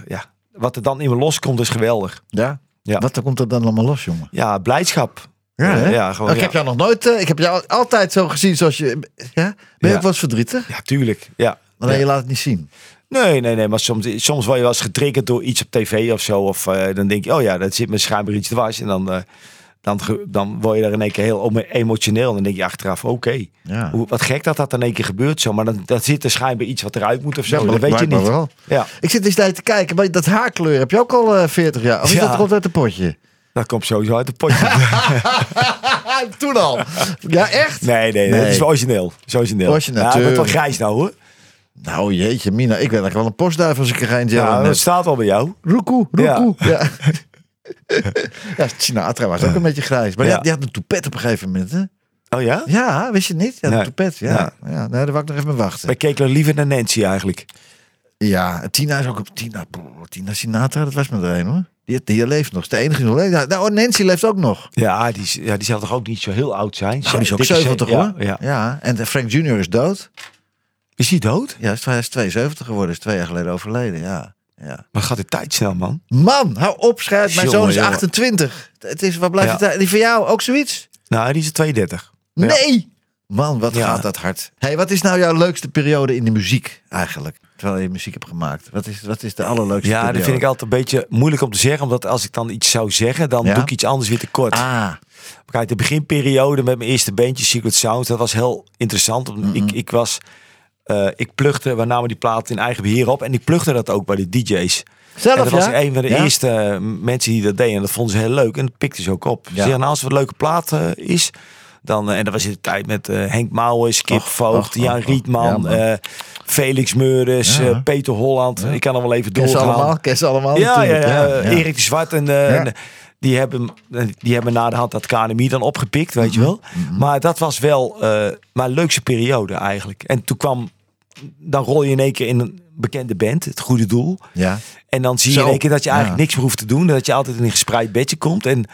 ja. Wat er dan in me loskomt is geweldig. Ja. Ja. Wat komt er dan allemaal los, jongen? Ja, blijdschap. Ja, hè? ja, gewoon, ik ja. heb jou nog nooit... eh, ik heb jou altijd zo gezien zoals je... Ja? Ben je Ja. ook wel eens verdrietig? Ja, tuurlijk. Ja. Alleen Ja. je laat het niet zien. Nee, nee, nee. Maar soms, soms word je wel eens getriggerd door iets op tv of zo. Of eh, dan denk je, oh ja, dat zit me schijnbaar iets dwars. En dan, eh, dan, dan word je daar in één keer heel emo- emotioneel. En dan denk je achteraf, oké, Ja. hoe- wat gek dat dat in één keer gebeurt zo. Maar dan, dan zit er schijnbaar iets wat eruit moet of zo. Ja, dat weet je niet. wel. Ja, Ik zit eens je te kijken, maar dat haarkleur heb je ook al eh 40 jaar. Of is Ja. dat komt uit een potje? Dat komt sowieso uit de potje. *laughs* Toen al. Ja, echt? nee, nee, Nee. dat is origineel. Dat is origineel. Origineel, ja, ik ben wel grijs nou hoor. Nou jeetje, Mina. Ik ben eigenlijk wel een postduif als ik er geen Ja, in dat heb. staat al bij jou. Roekoe, roekoe. Ja. *laughs* ja. Sinatra was ook een beetje grijs. Maar die, Ja. had, die had een toepet op een gegeven moment, hè? Oh ja? Ja, wist je het niet? Ja, Nee. een toepet. Ja. Ja. ja. nee, daar wou ik nog even mee wachten. Wij keken liever naar Nancy eigenlijk. Ja, Tina is ook op Tina. Tina Sinatra, dat was maar er een hoor. Die, die leeft nog. De enige die nog leeft. Nou, Nancy leeft ook nog. Ja, die, ja, die zal toch ook niet zo heel oud zijn? Nou, die is ook Dikke 70 ze- ja, hoor. Ja. ja. En Frank Jr. is dood. Is hij dood? Ja, hij is 72 geworden. Is twee jaar geleden overleden. Ja. ja. Maar gaat de tijd snel, man? Man, hou op, schrijf. Mijn zoon is jongen. 28. Het is, wat blijft Ja. het? Die van jou ook zoiets? Nou, die is 32. Ja. Nee! Man, wat gaat dat hard. hey, wat is nou jouw leukste periode in de muziek eigenlijk? Terwijl je muziek hebt gemaakt. Wat is, wat is de allerleukste Ja, periode? dat vind ik altijd een beetje moeilijk om te zeggen. Omdat als ik dan iets zou zeggen, dan Ja? doe ik iets anders weer tekort. Ah, Kijk, de beginperiode met mijn eerste bandje, Secret Sounds, dat was heel interessant. Mhm. Ik, ik was, eh, ik plugde, we namen die plaat in eigen beheer op. En ik plugde dat ook bij de DJ's. zelf en dat was ja? een van de Ja? eerste mensen die dat deden. En dat vonden ze heel leuk. En dat pikte ze ook op. Ze zeggen, nou, als het een leuke plaat eh, is, dan... eh, en dat was in de tijd met eh, Henk Mouwens, Kip Och, Voogd, och, Jan och. Rietman, Ja, eh, Felix Meurders, Ja. Peter Holland. Ik kan er wel even doorgaan. allemaal? Ken ze allemaal? Ja, ja, natuurlijk. ja, Erik de Zwart en, die, hebben, die hebben na de hand dat KNMI dan opgepikt, weet je Mhm. wel. Maar dat was wel eh, mijn leukste periode eigenlijk. En toen kwam, dan rol je in één keer in een bekende band, het goede doel. Ja. En dan zie je Zo, in één keer dat je eigenlijk ja. niks meer hoeft te doen. Dat je altijd in een gespreid bedje komt. En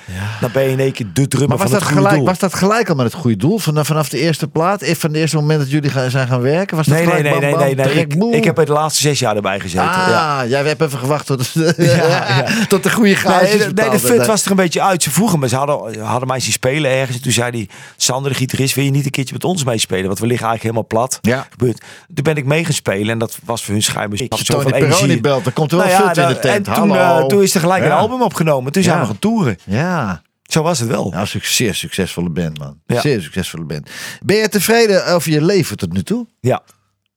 dan ben je in één keer de drummer Maar was van dat, het goede gelijk, doel. was dat gelijk al met het goede doel? Vanaf, vanaf de eerste plaat? eh, Van het eerste moment dat jullie gaan, zijn gaan werken? Was dat Nee, nee, gelijk nee, bam, nee, bam, nee. nee. direct Ik, ik heb er de laatste zes jaar erbij gezeten. Ah, ja. jij hebt even gewacht tot, de *laughs* *laughs* goede gaatjes Nee, de, nee, de fut was er een beetje uit. Ze vroegen me, ze hadden, hadden mij zien spelen ergens. En toen zei die Sander, de gitarist, wil je niet een keertje met ons meespelen? Want we liggen eigenlijk helemaal plat. Ja. Gebeurd. Toen ben ik mee gaan spelen en dat was voor hun schijnbaar. Ik Als had je Tony Peroni belt, dan komt er wel Nou ja, fut in de dan- tent. En toen, eh, toen is er gelijk een album opgenomen. Toen zijn we gaan toeren. Ja, Zo was het wel. nou, suc- zeer succesvolle band, man. Ja. Zeer succesvolle band. Ben je tevreden over je leven tot nu toe? Ja.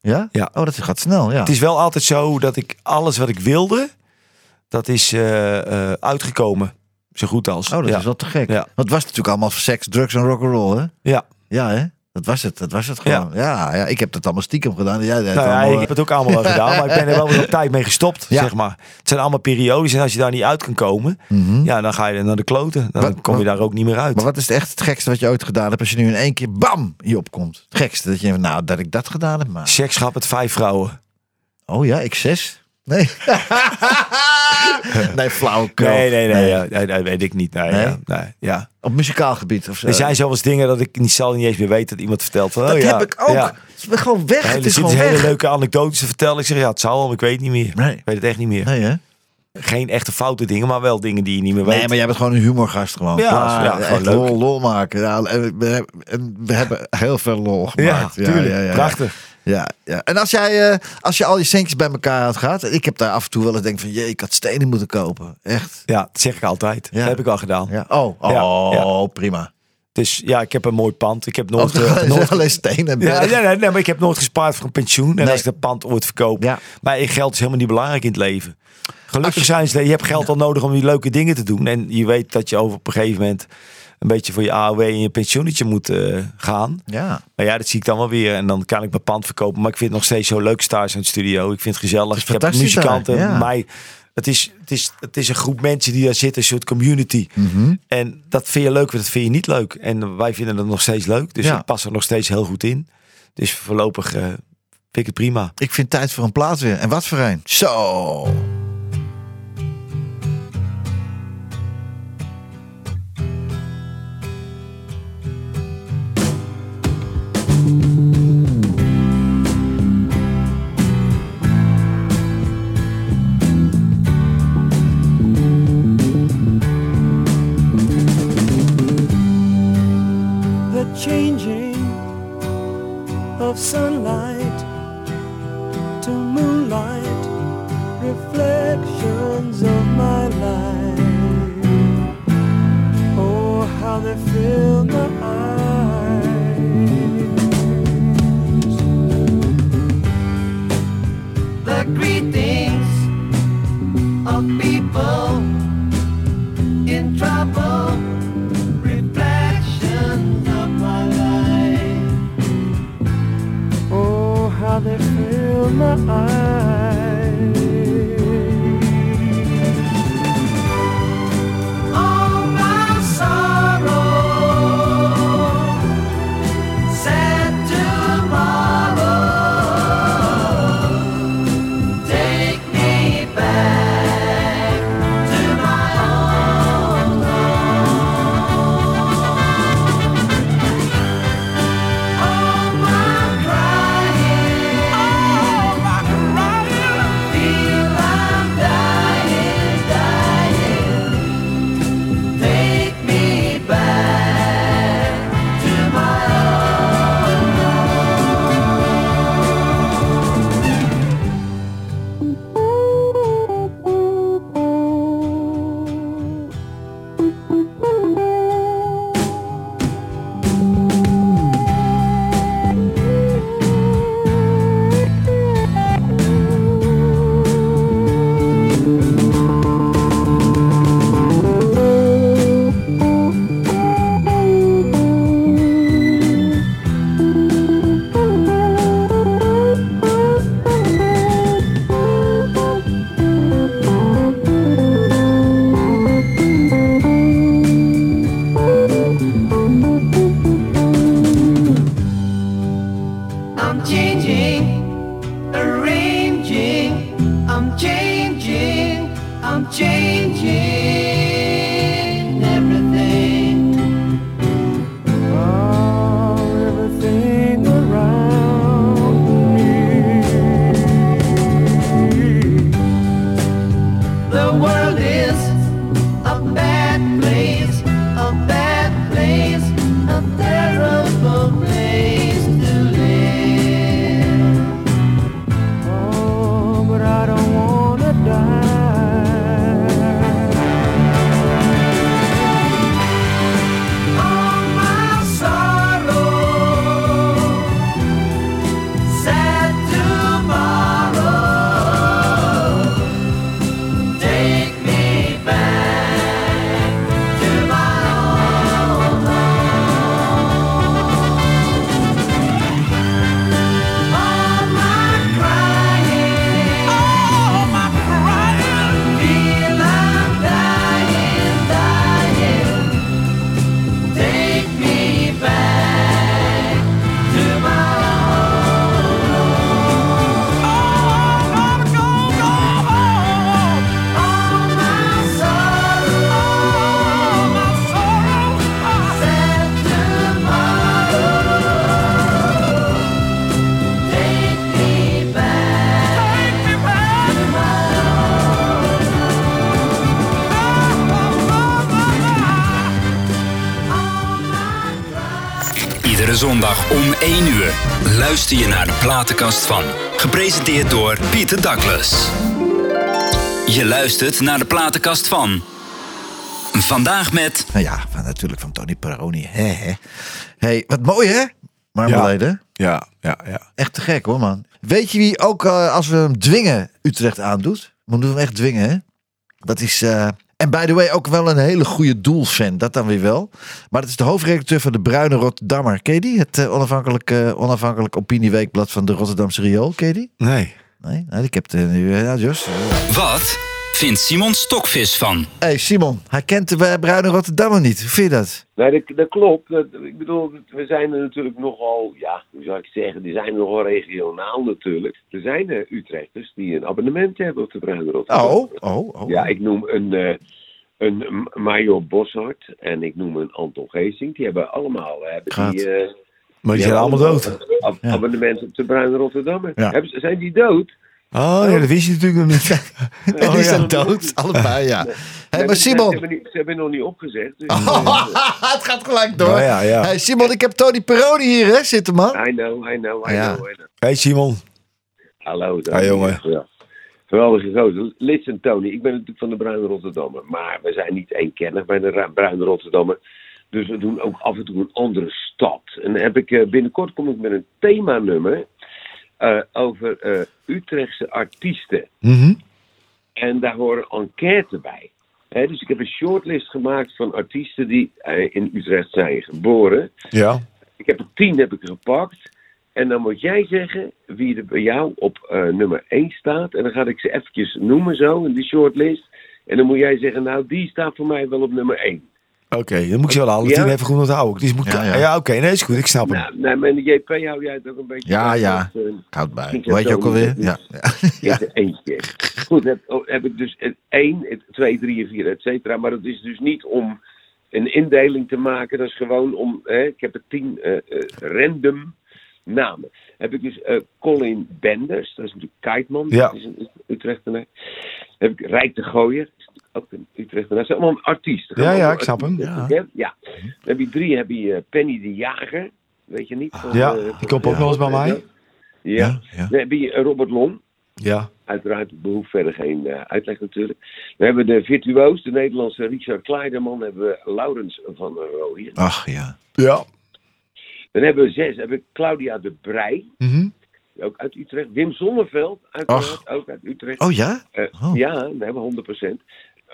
Ja? Ja. Oh, dat gaat snel, ja. Het is wel altijd zo dat ik alles wat ik wilde, dat is eh, eh, uitgekomen. Zo goed als. Oh, dat ja. is wel te gek. Ja. Want het was natuurlijk allemaal seks, drugs en rock'n'roll, hè? Ja. Ja, hè? Dat was het, dat was het gewoon. Ja, ja, ik heb dat allemaal stiekem gedaan. Jij Nou ja, ik heb het ook allemaal wel *laughs* gedaan, maar ik ben er wel weer op tijd mee gestopt, Ja. zeg maar. Het zijn allemaal periodes en als je daar niet uit kan komen, ja, dan ga je naar de kloten. Dan Wat- kom je daar ook niet meer uit. Maar wat is het echt het gekste wat je ooit gedaan hebt als je nu in één keer bam hier opkomt? Het gekste dat je nou dat ik dat gedaan heb, maar. Seks gehad met vijf vrouwen. Oh ja, ik zes? Nee. *laughs* nee, flauwekul. Nee, nee, nee, ja, nee, dat weet ik niet. Nee, Nee? Ja, nee, ja. Op muzikaal gebied of zo. Er zijn zelfs dingen dat ik niet zal niet eens meer weten dat iemand vertelt. Van, dat oh, ja, heb ik ook. Ja. Het is gewoon weg. Ja, het er is zitten gewoon hele leuke anekdotes te vertellen. Ik zeg, ja, het zou wel, maar ik weet het niet meer. Nee. Ik weet het echt niet meer. Nee, hè? Geen echte foute dingen, maar wel dingen die je niet meer weet. Nee, maar jij bent gewoon een humorgast gewoon. Ja, Klaar. ja, gewoon leuk. lol, lol maken. Ja, en we, hebben, en we hebben heel veel lol gemaakt. ja, tuurlijk. Prachtig. Ja, ja. En als jij, eh, als je al je centjes bij elkaar had gehad. Ik heb daar af en toe wel eens denk van, jee, ik had stenen moeten kopen. Echt. Ja, dat zeg ik altijd. Ja. Dat heb ik al gedaan. Ja. Oh, Ja, oh prima. Dus ja, ik heb een mooi pand. Ik heb nooit... *laughs* eh, nooit alleen stenen. ja, nee, nee, nee, maar ik heb nooit gespaard voor een pensioen. En Nee. als ik dat pand ooit verkoop. Ja. Maar geld is helemaal niet belangrijk in het leven. Gelukkig je- zijn ze, je hebt geld al nodig om die leuke dingen te doen. En je weet dat je over op een gegeven moment een beetje voor je AOW en je pensioenetje moet eh, gaan. Ja. Maar ja, dat zie ik dan wel weer. En dan kan ik mijn pand verkopen. Maar ik vind het nog steeds zo leuk stage in het studio. Ik vind het gezellig. Het ik heb muzikanten. ja. Mij, het, is, het, is, het is een groep mensen die daar zitten. Een soort community. Mhm. En dat vind je leuk, dat vind je niet leuk. En wij vinden het nog steeds leuk. Dus Ja. ik pas er nog steeds heel goed in. Dus voorlopig eh, vind ik het prima. Ik vind tijd voor een plaat weer. En wat voor een? Zo. 1 uur luister je naar de platenkast van. Gepresenteerd door Pieter Douglas. Je luistert naar de platenkast van. Vandaag met Nou ja, van, natuurlijk van Tony Peroni. Hè, hè. hey, wat mooi hè? Marmalade. Ja, ja, ja. Echt te gek hoor man. Weet je wie ook eh, als we hem dwingen Utrecht aandoet? We moeten hem echt dwingen hè? Dat is... eh, en by the way, ook wel een hele goede doelfan. Dat dan weer wel. Maar dat is de hoofdredacteur van de Bruine Rotterdammer. Ken je die? Het eh, onafhankelijk, eh, onafhankelijk opinieweekblad van de Rotterdamse Riool. Ken je die? Nee. Nee? nee ik heb het nu... ja, Jos. Wat vindt Simon Stokvis van? hey, Simon. Hij kent de Bruine Rotterdammer niet. Hoe vind je dat? Nee, dat, dat klopt. Dat, ik bedoel, we zijn er natuurlijk nogal, ja, hoe zou ik zeggen, die zijn nogal regionaal natuurlijk. Er zijn eh, Utrechters die een abonnement hebben op de Bruine Rotterdam. Oh, oh, oh. Ja, ik noem een, eh een Major Boshart en ik noem een Anton Geesing. Die hebben allemaal, eh, hebben Gaat. die... eh, Maar die die zijn allemaal dood. ab- Ja. Abonnement op de Bruine Rotterdammer. Ja. Hebben ze- zijn die dood? Oh, ja, dat wist je natuurlijk nog niet. En *laughs* Oh, die ja. zijn dood. Allebei, ja. Hey, Nee, maar Ze Simon. hebben, niet, ze hebben nog niet opgezegd. Dus, *laughs* het gaat gelijk door. Oh, ja, ja. Hey, Simon, ik heb Tony Peroni hier, hè? Zitten, man. I know, I know, I Ja. know, I know. Hey Simon. Hallo. Hi, jongen. Ja. Geweldige gozer. Listen Tony, ik ben natuurlijk van de Bruine Rotterdammer. Maar we zijn niet eenkennig bij de Bruine Rotterdammer. Dus we doen ook af en toe een andere stad. En dan heb ik, eh, binnenkort kom ik met een themanummer eh over eh, Utrechtse artiesten. Mhm. En daar horen enquête bij. Dus ik heb een shortlist gemaakt van artiesten die eh, in Utrecht zijn geboren. Ja. Ik heb er tien heb ik gepakt. En dan moet jij zeggen wie er bij jou op nummer 1 staat. En dan ga ik ze eventjes noemen zo in die shortlist. En dan moet jij zeggen, nou die staat voor mij wel op nummer 1. Oké, dan moet ik ze wel alle Ja? tien even goed onthouden. Dus moet. Ja, Ja, ja. oké, nee, is goed. Ik snap hem. Nou, nee, maar in de JP hou jij het ook een beetje Ja, ja. eh, Koud bij. Weet je ook alweer? Ja. Ja. *laughs* Eentje. Goed, heb, oh, heb ik dus 1, 2, 3, 4, et cetera. Maar dat is dus niet om een indeling te maken. Dat is gewoon om, hè, ik heb er tien eh, eh, random namen. Heb ik dus Colin Benders, dat is natuurlijk Kijtman, Ja. dat is een Utrechtenaar. Heb ik Rijk de Gooier, ook een Utrechtenaar. Dat zijn allemaal artiesten. Ja, ja, ik snap hem. hè? ja. Dan heb je drie, heb je eh, Penny de Jager, weet je niet? van, Ja, eh, die komt ook nog eens bij mij. Ja. Ja, ja. Dan heb je Robert Long. Ja. Uiteraard behoeft verder geen eh, uitleg natuurlijk. We hebben de virtuoos, de Nederlandse Richard Kleiderman. hebben we Laurens van Rooijen. Ach, ja. Ja. Dan hebben we zes, hebben we Claudia de Brij. Mhm. Ook uit Utrecht. Wim Zonneveld, uiteraard, ook uit Utrecht. Oh, ja? Eh, Oh. Ja, we hebben 100%.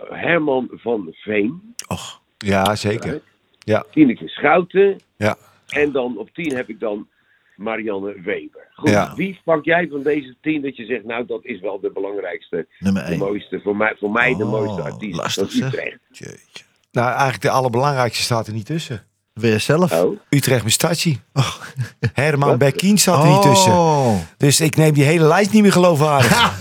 Herman van Veen. Och. Ja, zeker. Ja. Tineke Schouten. Ja. En dan op 10 heb ik dan Marianne Weber. Goed, Ja. wie pak jij van deze 10 dat je zegt, nou dat is wel de belangrijkste, Nummer de 1. mooiste, voor mij, voor mij de Oh, mooiste artiest lastig, van. Utrecht. Nou, eigenlijk de allerbelangrijkste staat er niet tussen. Weer zelf? Oh, Utrecht Mestachi. *laughs* Herman Bekkin staat er niet tussen. Oh. Dus ik neem die hele lijst niet meer geloofwaardig.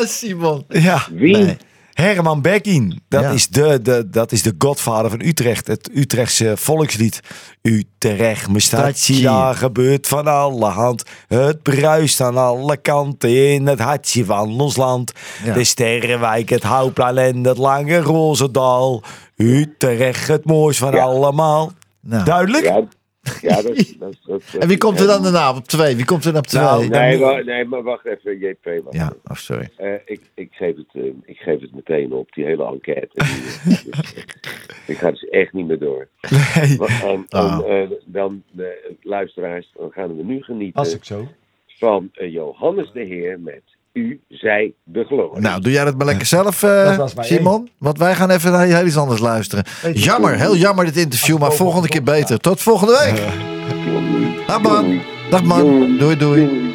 *laughs* Simon. ja. wie? Nee. Herman Bekkin, dat, Ja. is de, de, dat is de godvader van Utrecht. Het Utrechtse volkslied. Utrecht, mijn stadje, Stadje. daar gebeurt van alle hand. Het bruist aan alle kanten in het hartje van ons land. Ja. De Sterrenwijk, het Houtplein en het lange roze dal. Utrecht, het mooist van Ja. allemaal. Nou. Duidelijk? Ja, dat, *laughs* dat, dat, En wie komt er dan daarna op twee? Wie komt er dan op twee? Nou, Nee, maar, nee, maar wacht even, JP. Wacht Ja, oh, sorry. Eh, ik, ik, geef het, eh, ik geef het meteen op, die hele enquête. Die, eh, ik *laughs* ga dus echt niet meer door. Nee. En, en, Oh. eh, dan, de luisteraars, dan gaan we nu genieten Als ik zo. van Johannes de Heer met U, zij de glorie. Nou, doe jij dat maar lekker zelf, eh, Simon. Want wij gaan even naar heel iets anders luisteren. Jammer, heel jammer dit interview, maar volgende keer beter. Tot volgende week. Dag man. Dag man. Doei doei.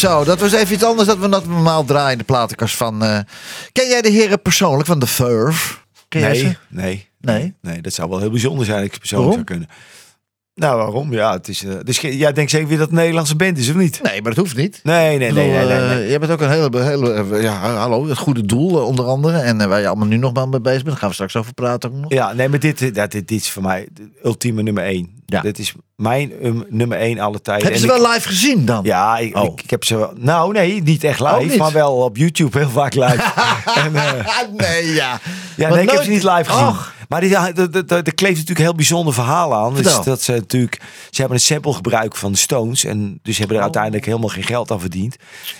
Zo, dat was even iets anders dan we dat normaal draaien in de platenkast van... eh, ken jij de heren persoonlijk van de? Ken jij Nee, nee, Nee? nee, dat zou wel heel bijzonder zijn. Ik persoonlijk Waarom? zou kunnen. Nou, waarom? Ja, het is. dus jij denkt zeker weer dat het Nederlandse band is, of niet? Nee, maar dat hoeft niet. Nee, nee, nee, nee, nee, nee. eh, Je bent ook een hele, hele ja, hallo, het goede doel onder andere. En waar je allemaal nu nog maar mee bezig bent. Daar gaan we straks over praten ook nog. Ja, nee, maar dit, dat, dit, dit is voor mij ultieme nummer één. Ja. Dit is mijn um, nummer één alle tijden. Heb je ze En ik- wel live gezien dan? Ja, ik, Oh. ik, ik heb ze wel. Nou, nee, niet echt live, Oh, niet? maar wel op YouTube heel vaak live. *laughs* en, eh, nee, ja. ja, nee, ik heb nooit- ze niet live gezien. Och. Maar die- er- er kleeft natuurlijk een heel bijzonder verhaal aan. Dus Vertel. dat ze natuurlijk, ze hebben een sample gebruikt van de Stones. En dus hebben Oh. er uiteindelijk helemaal geen geld aan verdiend.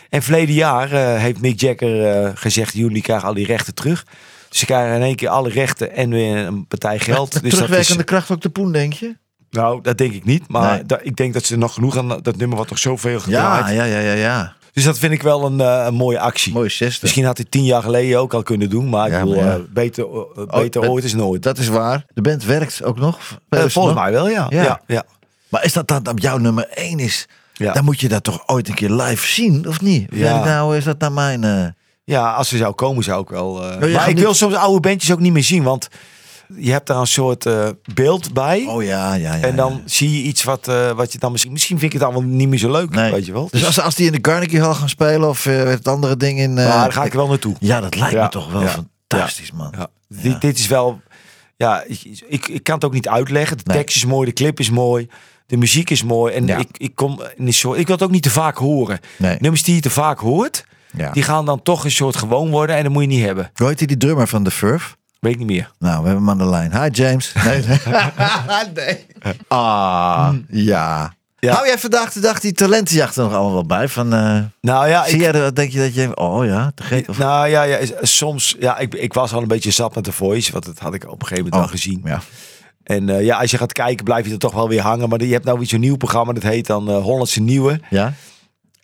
En verleden jaar eh, heeft Mick Jagger eh, gezegd, jullie krijgen al die rechten terug. Dus ze krijgen in één keer alle rechten en weer een partij geld. Met *laughs* dus dat terugwerkende is, kracht ook de poen, denk je? Nou, dat denk ik niet. Maar Nee. da- ik denk dat ze nog genoeg aan dat nummer wat toch zoveel gedraaid. Ja, ja, ja, ja, ja. Dus dat vind ik wel een, eh, een mooie actie. Mooie zesde. Misschien had hij tien jaar geleden ook al kunnen doen. Maar ik Ja, bedoel, maar ja. eh, beter, eh, beter met- ooit is nooit. Dat is waar. De band werkt ook nog. Volgens nog? mij wel, ja. Ja. ja. Maar is dat dan op jouw nummer 1 is? Dan moet je dat toch ooit een keer live zien, of niet? Ja. nou, is dat naar mijn... eh, Ja, als ze zou komen, zou ik wel. je maar ik wil soms oude bandjes ook niet meer zien, want je hebt daar een soort eh, beeld bij. Oh ja, ja, ja. en dan ja. zie je iets wat, eh, wat je dan misschien. Misschien vind ik het allemaal niet meer zo leuk. Nee. Weet je wel. Dus als, als die in de Carnegie Hall gaan spelen of eh, het andere ding in... eh, maar daar ga ik wel naartoe. Ja, dat lijkt Ja, me toch wel ja, fantastisch, man. Ja. Dit, dit is wel. Ja, ik, ik, ik kan het ook niet uitleggen. De Nee. tekst is mooi, de clip is mooi. De muziek is mooi. En Ja. ik, ik, kom in een soort, ik wil het ook niet te vaak horen. Nee. Nummers die je te vaak hoort, Ja. die gaan dan toch een soort gewoon worden. En dat moet je niet hebben. Hoe heet die, die drummer van The Furf? Weet ik niet meer. Nou, we hebben hem aan de lijn. Hi James. *laughs* Nee. *laughs* nee. Ah, ja. Ja. Hou jij vandaag de dag die talentenjacht er nog allemaal wel bij? Van, eh, Nou ja, zie ik, jij dat, denk je dat je... Oh ja, te gek. Of, nou ja, ja, soms. Ja, ik, ik was al een beetje zat met de voice. Want dat had ik op een gegeven moment Oh, wel gezien. ja. En eh, ja, als je gaat kijken, blijf je er toch wel weer hangen. Maar je hebt nou weer zo'n nieuw programma. Dat heet dan eh, Hollandse Nieuwe. ja?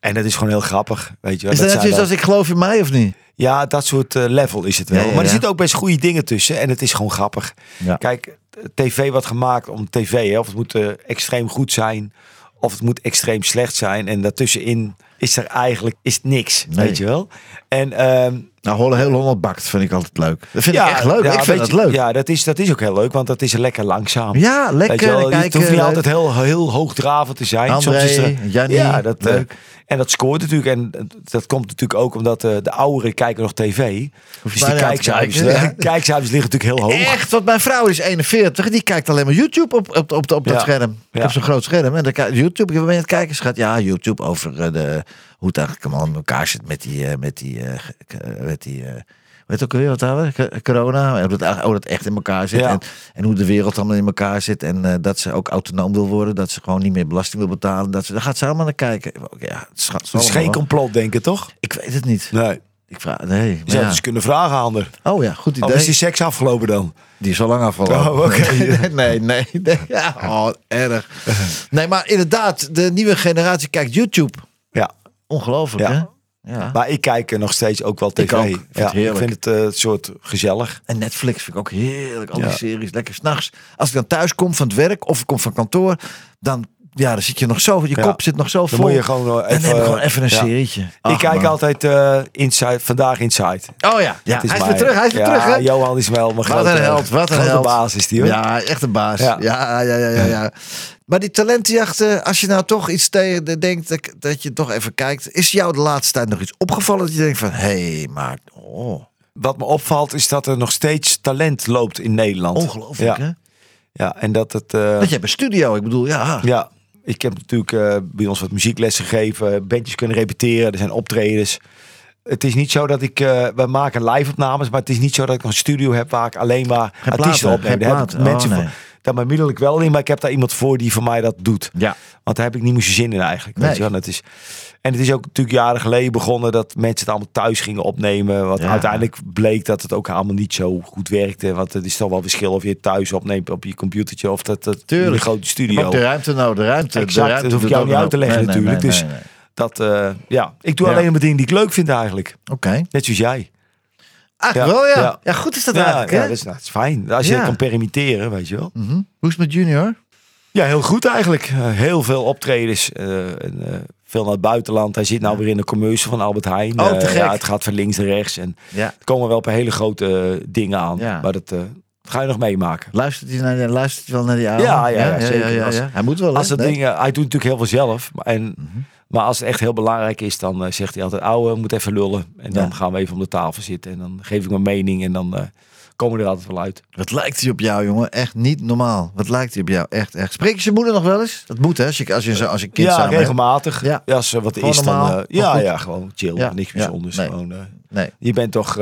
En dat is gewoon heel grappig. Weet je wel. Is dat net dan- als ik geloof in mij of niet? Ja, dat soort eh, level is het wel. Ja, ja, maar er ja. zitten ook best goede dingen tussen. En het is gewoon grappig. Ja. Kijk, tv wordt gemaakt om tv. Hè. Of het moet eh, extreem goed zijn. Of het moet extreem slecht zijn. En daartussenin is er eigenlijk is niks. Nee. Weet je wel? En ehm, Nou, Holle heel Holland bakt vind ik altijd leuk. Dat vind ja, ik echt leuk. ja, ik vind weet dat je, leuk. Ja, Ja, dat is, dat is ook heel leuk. Want dat is lekker langzaam. Weet lekker. je wel, het hoeft niet altijd heel, heel hoogdravend te zijn. André, Soms is er, ja, dat, eh, leuk. En dat scoort natuurlijk. En dat komt natuurlijk ook omdat eh, de ouderen kijken nog tv. Hoef Dus die kijkcijfers, ja. *laughs* kijkcijfers liggen natuurlijk heel hoog. Echt, want mijn vrouw is 41. Die kijkt alleen maar YouTube op, op, op, op dat Ja. scherm. Ja. heb zo'n groot scherm. En dan kijkt YouTube. Ik ben aan het kijken. Schat, ja, YouTube over eh, de, hoe het eigenlijk allemaal in elkaar zit met die, eh, met die, met die weet ook weer wat hadden we? Corona. En hoe hoe het echt in elkaar zit. Ja. En, en hoe de wereld allemaal in elkaar zit. En eh, dat ze ook autonoom wil worden. Dat ze gewoon niet meer belasting wil betalen. Dat ze, daar gaat ze allemaal naar kijken. Ja, het is, het Het is geen complot denken, toch? Ik weet het niet. Nee. Ik vraag, nee. Je zou ja. eens kunnen vragen aan haar. Oh ja, goed idee. Of is die seks afgelopen dan? Die is al lang afgelopen. Oh, oké. *laughs* Nee, nee, nee. nee. Ja, oh, erg. *laughs* Nee, maar inderdaad, de nieuwe generatie kijkt YouTube. Ja. Ongelooflijk, Ja. hè? Ja. Maar ik kijk eh, nog steeds ook wel tv. Ik ook. Ik vind het ja, ik vind het eh, een soort gezellig. En Netflix vind ik ook heerlijk. Al die Ja. series, lekker s'nachts. Als ik dan thuis kom van het werk of ik kom van kantoor, dan, ja, dan zit je nog zo, je Ja. kop zit nog zo Dan vol. moet je gewoon eh, en dan heb ik even, gewoon even een ja. serietje. Ik kijk man. altijd eh Inside, vandaag Inside. Oh ja, ja. Hij is weer terug, hij is weer terug, hè? Johan is wel mijn Wat grote, een held, wat een held. baas is die hoor. Ja, echt een baas. Ja, Ja. ja, ja, ja. ja, Maar die talentenjachten, als je nou toch iets tegen de- denkt, dat, dat je toch even kijkt. Is jou de laatste tijd nog iets opgevallen dat je denkt van, hé, hey, maar, oh, Wat me opvalt is dat er nog steeds talent loopt in Nederland. ongelooflijk ja. hè? Ja, en dat het... eh, Dat je hebt een studio, ik bedoel, ja. Ja, ik heb natuurlijk eh, bij ons wat muzieklessen gegeven, bandjes kunnen repeteren, er zijn optredens. Het is niet zo dat ik, eh we maken live opnames, maar het is niet zo dat ik een studio heb waar ik alleen maar Geen artiesten platen, opneem. geen Daar heb ik platen. Oh, mensen nee. voor, daar bemiddel ik wel in, maar ik heb daar iemand voor die voor mij dat doet. Ja. Want daar heb ik niet meer zin in eigenlijk. Nee. Weet je wel. Het is, en het is ook natuurlijk jaren geleden begonnen dat mensen het allemaal thuis gingen opnemen. Wat Ja. uiteindelijk bleek dat het ook allemaal niet zo goed werkte. Want het is toch wel verschil of je het thuis opneemt op je computertje of dat, dat in Tuurlijk. een grote studio. de ruimte nou, de ruimte. Exact, de ruimte dat hoef ik jou niet uit te leggen Nee, natuurlijk. nee, dus dat, eh, ja, ik doe Ja. alleen maar dingen die ik leuk vind eigenlijk. Oké. Net zoals jij. Ach, Ja, wel ja. ja. ja. goed is dat eigenlijk, ja dat, is, dat is fijn. Als je kan permitteren, weet je wel. Mhm. Hoe is het met Junior? Ja, heel goed eigenlijk. Eh, heel veel optredens. eh, en, eh, veel naar het buitenland. Hij zit nou weer in de commercial van Albert Heijn. Oh, ja, het gaat van links naar rechts. En er komen wel een paar hele grote dingen aan. Maar dat, ga je nog meemaken. Luistert hij, naar, luistert hij wel naar die oude? Ja, ja, ja, zeker. ja, Als- ja. Hij moet wel? Als dat Nee? ding, eh, hij doet natuurlijk heel veel zelf. En, maar als het echt heel belangrijk is, dan eh, zegt hij altijd: Ouwe, moet even lullen. En dan Ja. gaan we even om de tafel zitten. En dan geef ik mijn mening. En dan eh, komen we er altijd wel uit. Wat lijkt hij op jou, jongen? Echt niet normaal. Wat lijkt hij op jou? Echt, echt. Spreek je je moeder nog wel eens? Dat moet, hè? Als je, als je, als je een kind ja, samen regelmatig. Ja. Ja. als er wat Gewoon is, normaal, dan. eh, ja, goed. ja, gewoon chill. Ja, Niks bijzonders. nee. Gewoon, Nee. je bent toch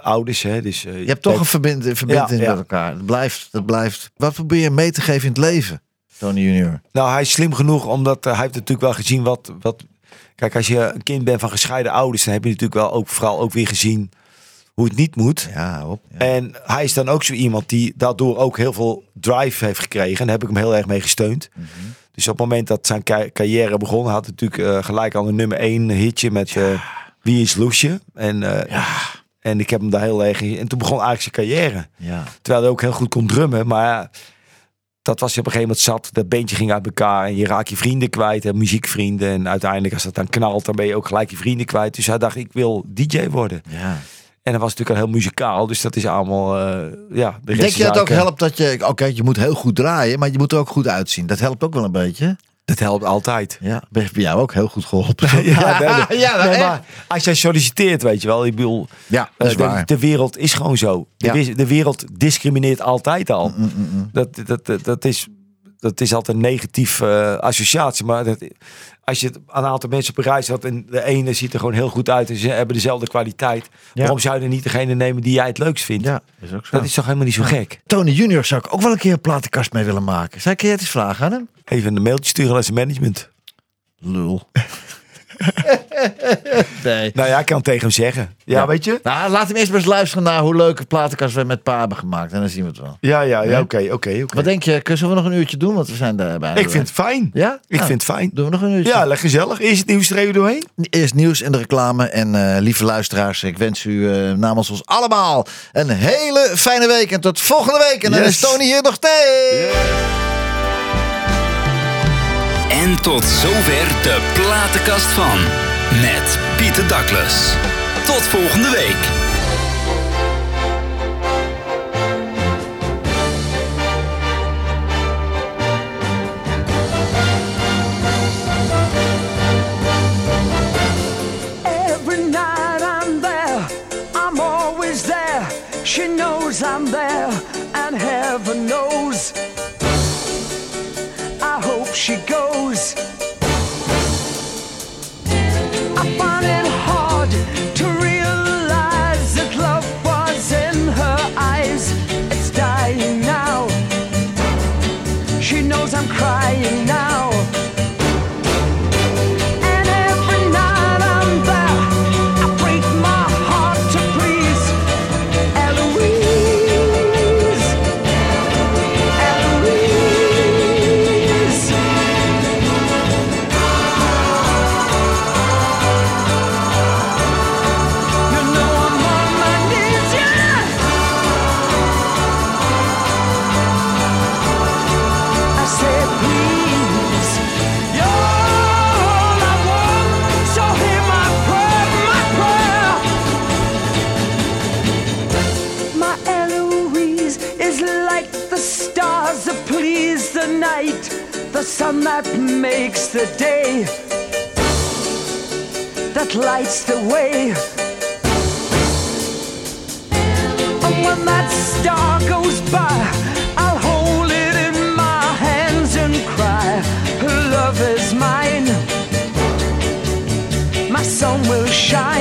ouders, hè? Dus, eh, Je hebt toch een verbind, verbinding ja. met elkaar. Dat blijft, dat blijft. Wat probeer je mee te geven in het leven, Tony Junior? Nou, hij is slim genoeg, omdat eh, hij heeft natuurlijk wel gezien wat, wat... Kijk, als je een kind bent van gescheiden ouders, dan heb je natuurlijk wel ook vooral ook weer gezien hoe het niet moet. Ja, op. Ja. En hij is dan ook zo iemand die daardoor ook heel veel drive heeft gekregen. En daar heb ik hem heel erg mee gesteund. Mhm. Dus op het moment dat zijn ca- carrière begon, had hij natuurlijk eh, gelijk al een nummer één hitje met eh, Wie is Loesje? En, eh, en ik heb hem daar heel erg in. En toen begon eigenlijk zijn carrière. Ja. Terwijl hij ook heel goed kon drummen. Maar ja, dat was hij op een gegeven moment zat. Dat bandje ging uit elkaar. En je raakt je vrienden kwijt. En muziekvrienden. En uiteindelijk als dat dan knalt, dan ben je ook gelijk je vrienden kwijt. Dus hij dacht, ik wil DJ worden. ja. En dat was natuurlijk al heel muzikaal. Dus dat is allemaal, eh, ja. De rest Denk je dat ook helpt dat je... Oké, je moet heel goed draaien, maar je moet er ook goed uitzien. Dat helpt ook wel een beetje. Dat helpt altijd. Ja, ben bij jou ook heel goed geholpen. *laughs* Ja, nee, nee. ja, Nee, echt. maar als jij solliciteert, weet je wel. Ik bedoel, Ja, dat is eh, de, waar. de wereld is gewoon zo. De, Ja. Mm, wis- de wereld discrimineert altijd al. Dat, dat, dat, dat, is, dat is altijd een negatief eh, associatie. Maar dat, als je het aan een aantal mensen op een reis had en de ene ziet er gewoon heel goed uit en ze hebben dezelfde kwaliteit. Waarom zou je er niet degene nemen die jij het leukst vindt? Ja, is ook zo. Dat is toch helemaal niet zo gek? Tony Junior zou ik ook wel een keer een platenkast mee willen maken. Zou ik je het eens vragen aan hem? Even een mailtje sturen naar zijn management. Lul. *laughs* *laughs* nee. Nou ja, ik kan het tegen hem zeggen. Ja, weet je? Nou, laat hem eerst maar eens luisteren naar hoe leuke platenkast we met pa hebben gemaakt. En dan zien we het wel. Ja, ja, ja, oké, oké, oké. Wat denk je? Zullen we nog een uurtje doen? Want we zijn daar bijna Ik vind het fijn. Ja? Ik Nou, vind het fijn. Doen we nog een uurtje? Ja, lekker gezellig. Eerst het nieuws er even doorheen. Eerst nieuws en de reclame. En eh, lieve luisteraars, ik wens u eh, namens ons allemaal een hele fijne week. En tot volgende week. En dan is Tony hier nog steeds. En tot zover de platenkast van. Met Pieter Douglas. Tot volgende week. Sun that makes the day, that lights the way. And when that star goes by, I'll hold it in my hands and cry, Her love is mine. My sun will shine.